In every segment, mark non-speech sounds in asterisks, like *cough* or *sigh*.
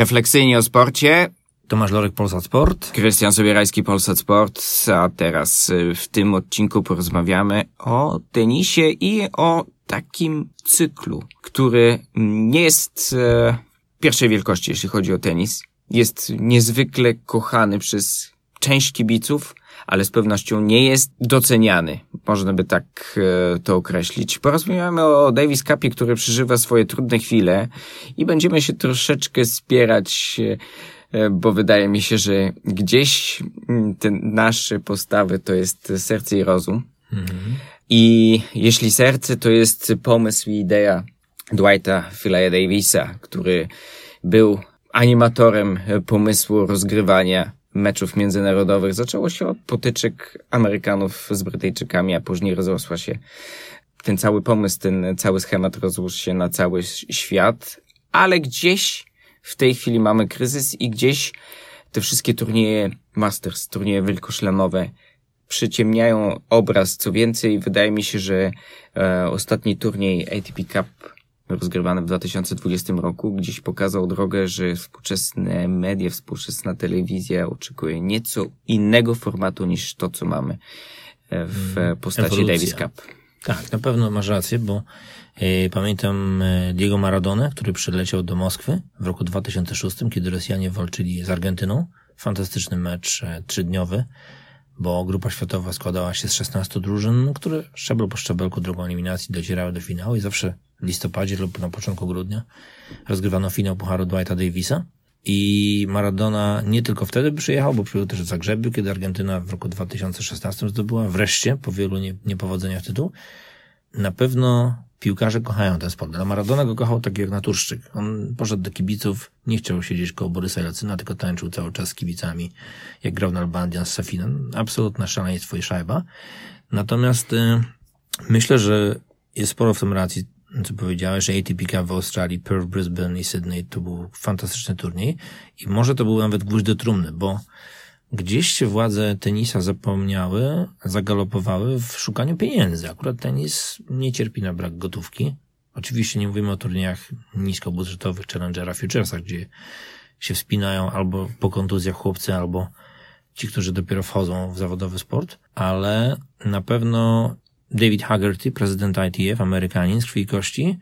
Refleksyjnie o sporcie. Tomasz Lorek, Polsat Sport. Krystian Sobierajski, Polsat Sport. A teraz y, w tym odcinku porozmawiamy o tenisie i o takim cyklu, który nie jest e, pierwszej wielkości, jeśli chodzi o tenis. Jest niezwykle kochany przez część kibiców, ale z pewnością nie jest doceniany. Można by tak e, to określić. Porozmawiamy o Davis Cupie, który przeżywa swoje trudne chwile i będziemy się troszeczkę spierać, e, bo wydaje mi się, że gdzieś mm, te nasze postawy to jest serce i rozum. Mhm. I jeśli serce to jest pomysł i idea Dwighta Phila Davisa, który był animatorem pomysłu rozgrywania meczów międzynarodowych. Zaczęło się od potyczek Amerykanów z Brytyjczykami, a później rozrosła się ten cały pomysł, ten cały schemat rozrósł się na cały świat, ale gdzieś w tej chwili mamy kryzys i gdzieś te wszystkie turnieje Masters, turnieje wielkoszlemowe przyciemniają obraz. Co więcej, wydaje mi się, że e, ostatni turniej ATP Cup rozgrywany w 2020 roku, gdzieś pokazał drogę, że współczesne media, współczesna telewizja oczekuje nieco innego formatu niż to, co mamy e, w mm, postaci Ewolucja. Davis Cup. Tak, na pewno masz rację, bo y, pamiętam e, Diego Maradona, który przyleciał do Moskwy w roku 2006, kiedy Rosjanie walczyli z Argentyną. Fantastyczny mecz trzydniowy, bo grupa światowa składała się z 16 drużyn, które szczebel po szczebelku drogą eliminacji docierały do finału i zawsze listopadzie lub na początku grudnia rozgrywano finał Pucharu Dwighta Davisa. I Maradona nie tylko wtedy przyjechał, bo przyjechał też w Zagrzebiu, kiedy Argentyna w roku 2016 zdobyła wreszcie, po wielu nie, niepowodzeniach tytuł. Na pewno piłkarze kochają ten sport, ale Maradona go kochał tak jak naturszczyk. On poszedł do kibiców, nie chciał siedzieć koło Borysa Lecyna, tylko tańczył cały czas z kibicami, jak grał na Albandian z Safinem. Absolutne szaleństwo i szajba. Natomiast y, myślę, że jest sporo w tym racji co powiedziałeś, że ATP w Australii, Perth, Brisbane i Sydney to był fantastyczny turniej i może to był nawet gwóźdź do trumny, bo gdzieś się władze tenisa zapomniały, zagalopowały w szukaniu pieniędzy. Akurat tenis nie cierpi na brak gotówki. Oczywiście nie mówimy o turniejach niskobudżetowych Challengera Futuresach, gdzie się wspinają albo po kontuzjach chłopcy, albo ci, którzy dopiero wchodzą w zawodowy sport, ale na pewno David Haggerty, prezydent ITF, Amerykanin z krwi i kości,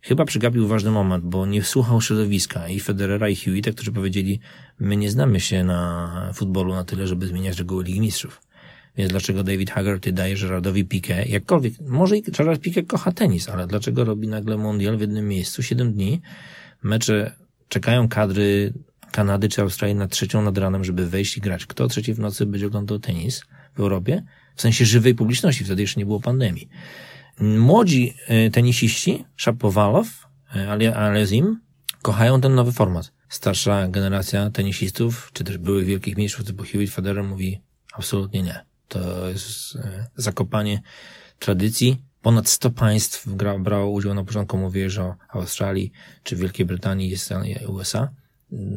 chyba przegapił ważny moment, bo nie słuchał środowiska i Federera i Hewita, którzy powiedzieli, my nie znamy się na futbolu na tyle, żeby zmieniać reguły Ligi Mistrzów. Więc dlaczego David Haggerty daje Gerardowi Piqué, jakkolwiek, może i Gerard Piqué kocha tenis, ale dlaczego robi nagle mundial w jednym miejscu, 7 dni, mecze, czekają kadry Kanady czy Australii na trzecią nad ranem, żeby wejść i grać. Kto o trzeciej w nocy będzie oglądał tenis w Europie? w sensie żywej publiczności, wtedy jeszcze nie było pandemii. Młodzi e, tenisiści, Szapowalow, e, Alezim, kochają ten nowy format. Starsza generacja tenisistów, czy też byłych wielkich mistrzów typu Hewitt Federer mówi absolutnie nie. To jest e, zakopanie tradycji. Ponad 100 państw brało udział na początku, mówię, że o Australii, czy Wielkiej Brytanii, i USA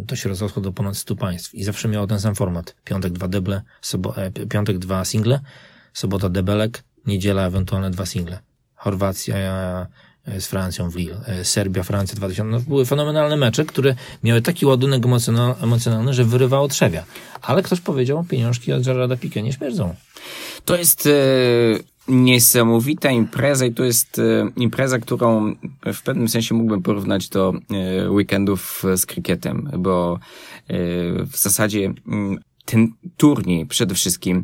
to się rozrosło do ponad 100 państw i zawsze miało ten sam format. Piątek dwa deble, sobo, piątek dwa single, sobota debelek, niedziela ewentualne dwa single. Chorwacja e, z Francją w Lille, e, Serbia, Francja 2000. No, były fenomenalne mecze, które miały taki ładunek emocjonalny, że wyrywało trzewia. Ale ktoś powiedział, pieniążki od Gerarda Piqué nie śmierdzą. To jest e, niesamowita impreza i to jest e, impreza, którą w pewnym sensie mógłbym porównać do e, weekendów z kriketem, bo e, w zasadzie mm, ten turniej przede wszystkim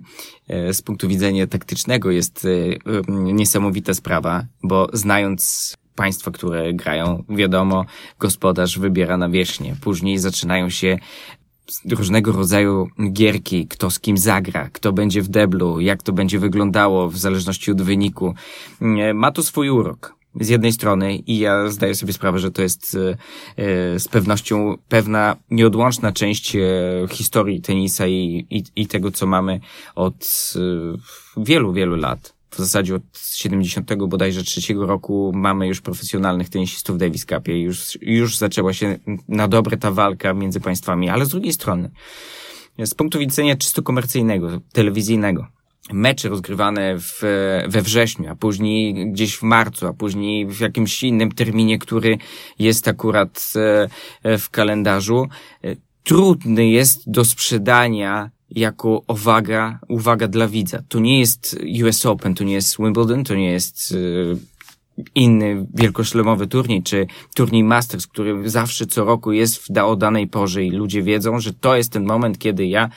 z punktu widzenia taktycznego jest e, niesamowita sprawa, bo znając państwa, które grają, wiadomo, gospodarz wybiera na wierzchnię. Później zaczynają się różnego rodzaju gierki, kto z kim zagra, kto będzie w deblu, jak to będzie wyglądało w zależności od wyniku. Ma to swój urok z jednej strony i ja zdaję sobie sprawę, że to jest e, e, z pewnością pewna nieodłączna część e, historii tenisa i, i, i tego, co mamy od wielu, wielu lat. W zasadzie od 70 bodajże trzeciego roku mamy już profesjonalnych tenisistów w Davis Cupie. Już, już zaczęła się na dobre ta walka między państwami, ale z drugiej strony, z punktu widzenia czysto komercyjnego, telewizyjnego, mecze rozgrywane w, we wrześniu, a później gdzieś w marcu, a później w jakimś innym terminie, który jest akurat e, w kalendarzu, e, trudny jest do sprzedania jako uwaga, uwaga dla widza. To nie jest US Open, to nie jest Wimbledon, to nie jest e, inny wielkoszlemowy turniej, czy turniej Masters, który zawsze co roku jest w, o danej porze i ludzie wiedzą, że to jest ten moment, kiedy ja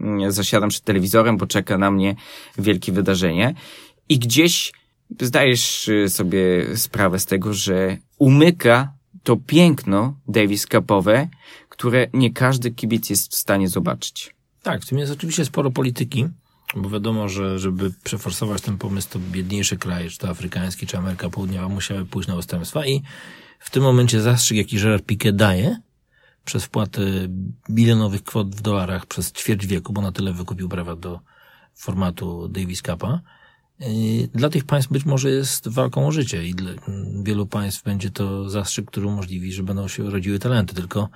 mm, zasiadam przed telewizorem, bo czeka na mnie wielkie wydarzenie. I gdzieś zdajesz y, sobie sprawę z tego, że umyka to piękno Davis Cupowe, które nie każdy kibic jest w stanie zobaczyć. Tak, w tym jest oczywiście sporo polityki, bo wiadomo, że żeby przeforsować ten pomysł, to biedniejsze kraje, czy to afrykańskie, czy Ameryka Południowa, musiały pójść na ustępstwa i w tym momencie zastrzyk, jaki Gerard Piquet daje, przez wpłatę bilionowych kwot w dolarach przez ćwierć wieku, bo na tyle wykupił prawa do formatu Davis Cupa, yy, dla tych państw być może jest walką o życie i dla wielu państw będzie to zastrzyk, który umożliwi, że będą się rodziły talenty. Tylko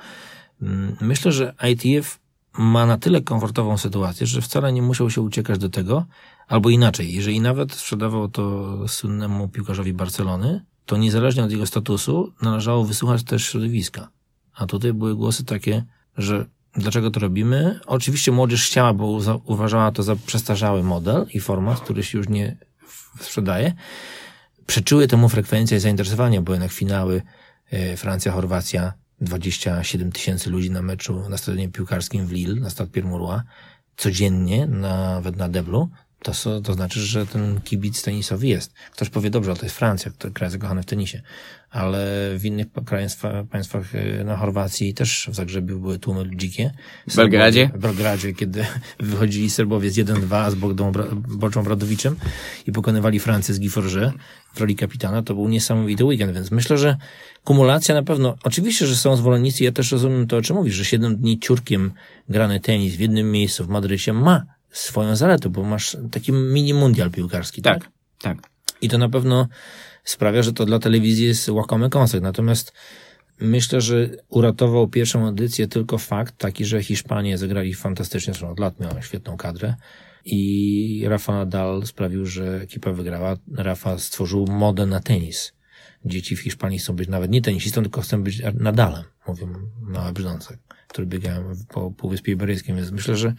mm, myślę, że ITF ma na tyle komfortową sytuację, że wcale nie musiał się uciekać do tego, albo inaczej, jeżeli nawet sprzedawał to słynnemu piłkarzowi Barcelony, to niezależnie od jego statusu należało wysłuchać też środowiska. A tutaj były głosy takie, że dlaczego to robimy? Oczywiście młodzież chciała, bo uważała to za przestarzały model i format, który się już nie sprzedaje. Przeczyły temu frekwencje i zainteresowanie, bo jednak finały e, Francja, Chorwacja, 27 tysięcy ludzi na meczu na stadionie piłkarskim w Lille, na Stade Pierre Mauroy, codziennie, nawet na deblu, to, to znaczy, że ten kibic tenisowy jest. Ktoś powie, dobrze, ale to jest Francja, to kraj zakochany w tenisie. Ale w innych państwach, y, na Chorwacji też w Zagrzebiu były tłumy dzikie. W Belgradzie? W Belgradzie, kiedy *laughs* wychodzili Serbowie z 1-2 z Bogdą Boczą Bradowiczem i pokonywali Francję z Giforze w roli kapitana, to był niesamowity weekend, więc myślę, że kumulacja na pewno, oczywiście, że są zwolennicy, ja też rozumiem to, o czym mówisz, że 7 dni ciurkiem grany tenis w jednym miejscu w Madrycie ma swoją zaletę, bo masz taki mini mundial piłkarski, tak? Tak, tak. I to na pewno sprawia, że to dla telewizji jest łakomy kąsek. Natomiast myślę, że uratował pierwszą edycję tylko fakt taki, że Hiszpanie zagrali fantastycznie, zresztą od lat miała świetną kadrę i Rafa Nadal sprawił, że ekipa wygrała. Rafa stworzył modę na tenis. Dzieci w Hiszpanii chcą być nawet nie tenisistą, tylko chcą być Nadalem, mówią małe brzdące które biegają po Półwyspie Iberyjskim, więc myślę, że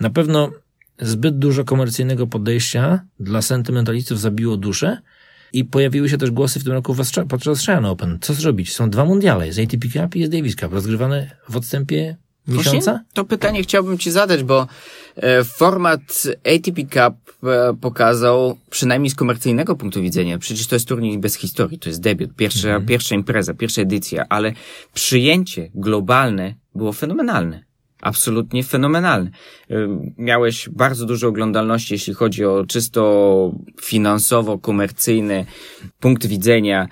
na pewno zbyt dużo komercyjnego podejścia dla sentymentalistów zabiło duszę i pojawiły się też głosy w tym roku podczas Australian Open. Co zrobić? Są dwa mundiale, z ATP Cup i z Davis Cup, rozgrywane w odstępie miesiąca? Właśnie to pytanie chciałbym Ci zadać, bo e, format ATP Cup e, pokazał, przynajmniej z komercyjnego punktu widzenia, przecież to jest turniej bez historii, to jest debiut, pierwsza, mhm. pierwsza impreza, pierwsza edycja, ale przyjęcie globalne było fenomenalne. Absolutnie fenomenalne. E, miałeś bardzo dużo oglądalności, jeśli chodzi o czysto finansowo-komercyjny punkt widzenia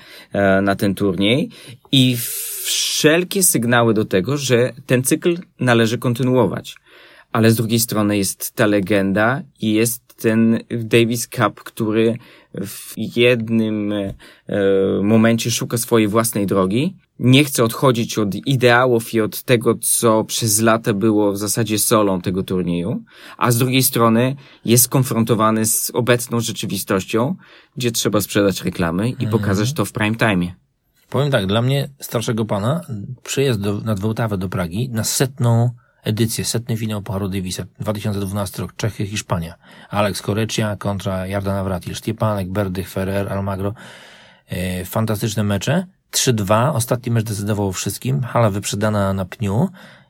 na ten turniej i wszelkie sygnały do tego, że ten cykl należy kontynuować. Ale z drugiej strony jest ta legenda i jest ten Davis Cup, który w jednym e, momencie szuka swojej własnej drogi. Nie chce odchodzić od ideałów i od tego, co przez lata było w zasadzie solą tego turnieju, a z drugiej strony jest konfrontowany z obecną rzeczywistością, gdzie trzeba sprzedać reklamy i pokazać to w prime time. Powiem tak, dla mnie starszego pana przyjazd do, nad Wołtawę do Pragi na setną edycję, setny finał Pucharu Davisa, 2012 rok, Czechy, Hiszpania. Alex Korecia kontra Jarda Navratil, Stiepanek, Berdych, Ferrer, Almagro. E, fantastyczne mecze. 3-2, ostatni mecz decydował o wszystkim, hala wyprzedana na pniu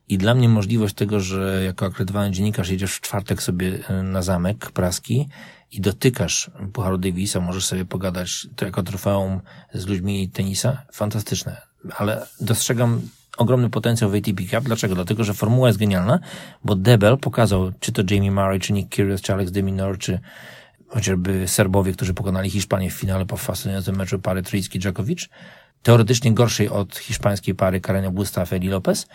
i dla mnie możliwość tego, że jako akredytowany dziennikarz jedziesz w czwartek sobie e, na zamek praski i dotykasz Pucharu Davisa, możesz sobie pogadać to jako trofeum z ludźmi tenisa, fantastyczne. Ale dostrzegam ogromny potencjał w ATP Cup. Dlaczego? Dlatego, że formuła jest genialna, bo Debel pokazał, czy to Jamie Murray, czy Nick Kyrgios, czy Alex de Minaur, czy chociażby Serbowie, którzy pokonali Hiszpanię w finale po fascynującym meczu pary Trycki-Dżakowicz, teoretycznie gorszej od hiszpańskiej pary Karenia Busta, Feli Lopez,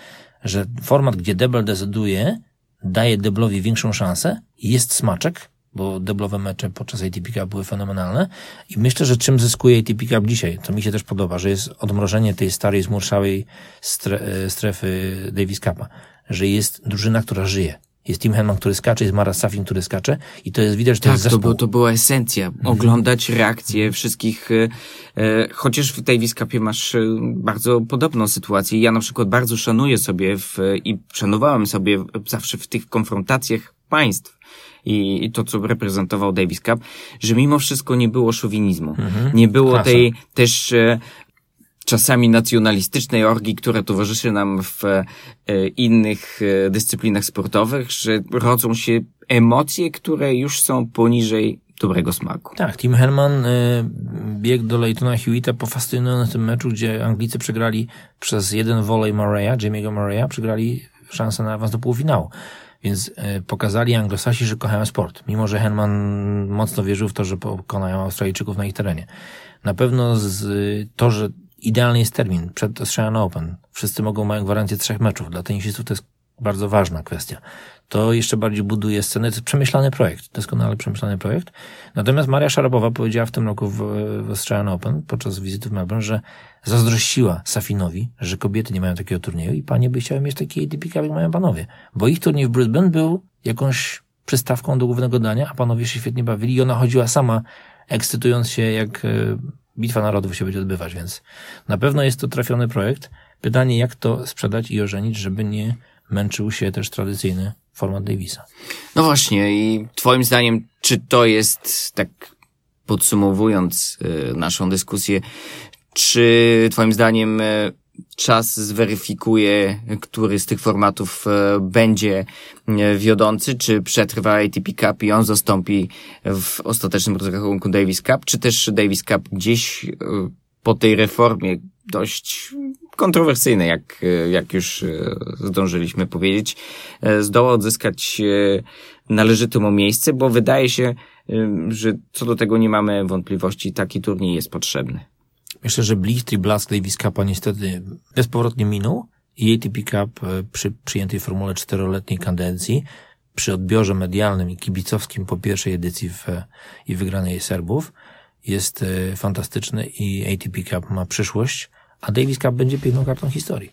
że format, gdzie Debel decyduje, daje Deblowi większą szansę, jest smaczek, bo deblowe mecze podczas ATP Cup były fenomenalne i myślę, że czym zyskuje ATP Cup dzisiaj, to mi się też podoba, że jest odmrożenie tej starej, zmurszałej stre, strefy Davis Cupa, że jest drużyna, która żyje. Jest Tim Henman, który skacze, jest Mara Safin, który skacze i to jest widać, że to tak, jest zespół. To, to była esencja. Mhm. Oglądać reakcje wszystkich, e, e, chociaż w Davis Cupie masz e, bardzo podobną sytuację. Ja na przykład bardzo szanuję sobie w, i szanowałem sobie zawsze w tych konfrontacjach państw i, i to, co reprezentował Davis Cup, że mimo wszystko nie było szowinizmu. Mhm. Nie było Klasa. tej też e, czasami nacjonalistycznej orgii, która towarzyszy nam w e, innych e, dyscyplinach sportowych, że rodzą się emocje, które już są poniżej dobrego smaku. Tak, Tim Herman y, biegł do Leightona Hewita po fascynującym meczu, gdzie Anglicy przegrali przez jeden volley Murray'a, Jamie'ego Murray'a, przegrali szansę na awans do półfinału. Więc y, pokazali Anglosasi, że kochają sport. Mimo, że Herman mocno wierzył w to, że pokonają Australijczyków na ich terenie. Na pewno z, to, że idealny jest termin przed Australian Open. Wszyscy mogą mają gwarancję trzech meczów. Dla tenisistów to jest bardzo ważna kwestia. To jeszcze bardziej buduje scenę. To jest przemyślany projekt, doskonale przemyślany projekt. Natomiast Maria Szarapowa powiedziała w tym roku w, w Australian Open podczas wizyty w Melbourne, że zazdrościła Safinowi, że kobiety nie mają takiego turnieju i panie by chciały mieć taki ATP Cup, jak mają panowie. Bo ich turniej w Brisbane był jakąś przystawką do głównego dania, a panowie się świetnie bawili i ona chodziła sama, ekscytując się, jak e, Bitwa Narodów się będzie odbywać, więc na pewno jest to trafiony projekt. Pytanie, jak to sprzedać i ożenić, żeby nie męczył się też tradycyjny format Davisa. No właśnie i twoim zdaniem, czy to jest, tak podsumowując y, naszą dyskusję, czy twoim zdaniem y, czas zweryfikuje, który z tych formatów y, będzie wiodący, czy przetrwa ATP Cup i on zastąpi w ostatecznym rozrachunku Davis Cup, czy też Davis Cup gdzieś po tej reformie dość kontrowersyjnej, jak, jak już y, zdążyliśmy powiedzieć, y, zdoła odzyskać y, należyte mu miejsce, bo wydaje się, że co do tego nie mamy wątpliwości, taki turniej jest potrzebny. Myślę, że bliski blask Davis Cupa niestety bezpowrotnie minął i ATP Cup e, przy przyjętej formule czteroletniej kadencji, przy odbiorze medialnym i kibicowskim po pierwszej edycji w, i wygranej Serbów jest e, fantastyczny i ATP Cup ma przyszłość, a Davis Cup będzie piękną kartą historii.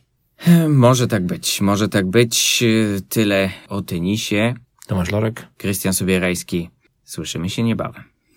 Może tak być, może tak być. Y, Tyle o tenisie. Tomasz Lorek. Krystian Sobierajski. Słyszymy się niebawem.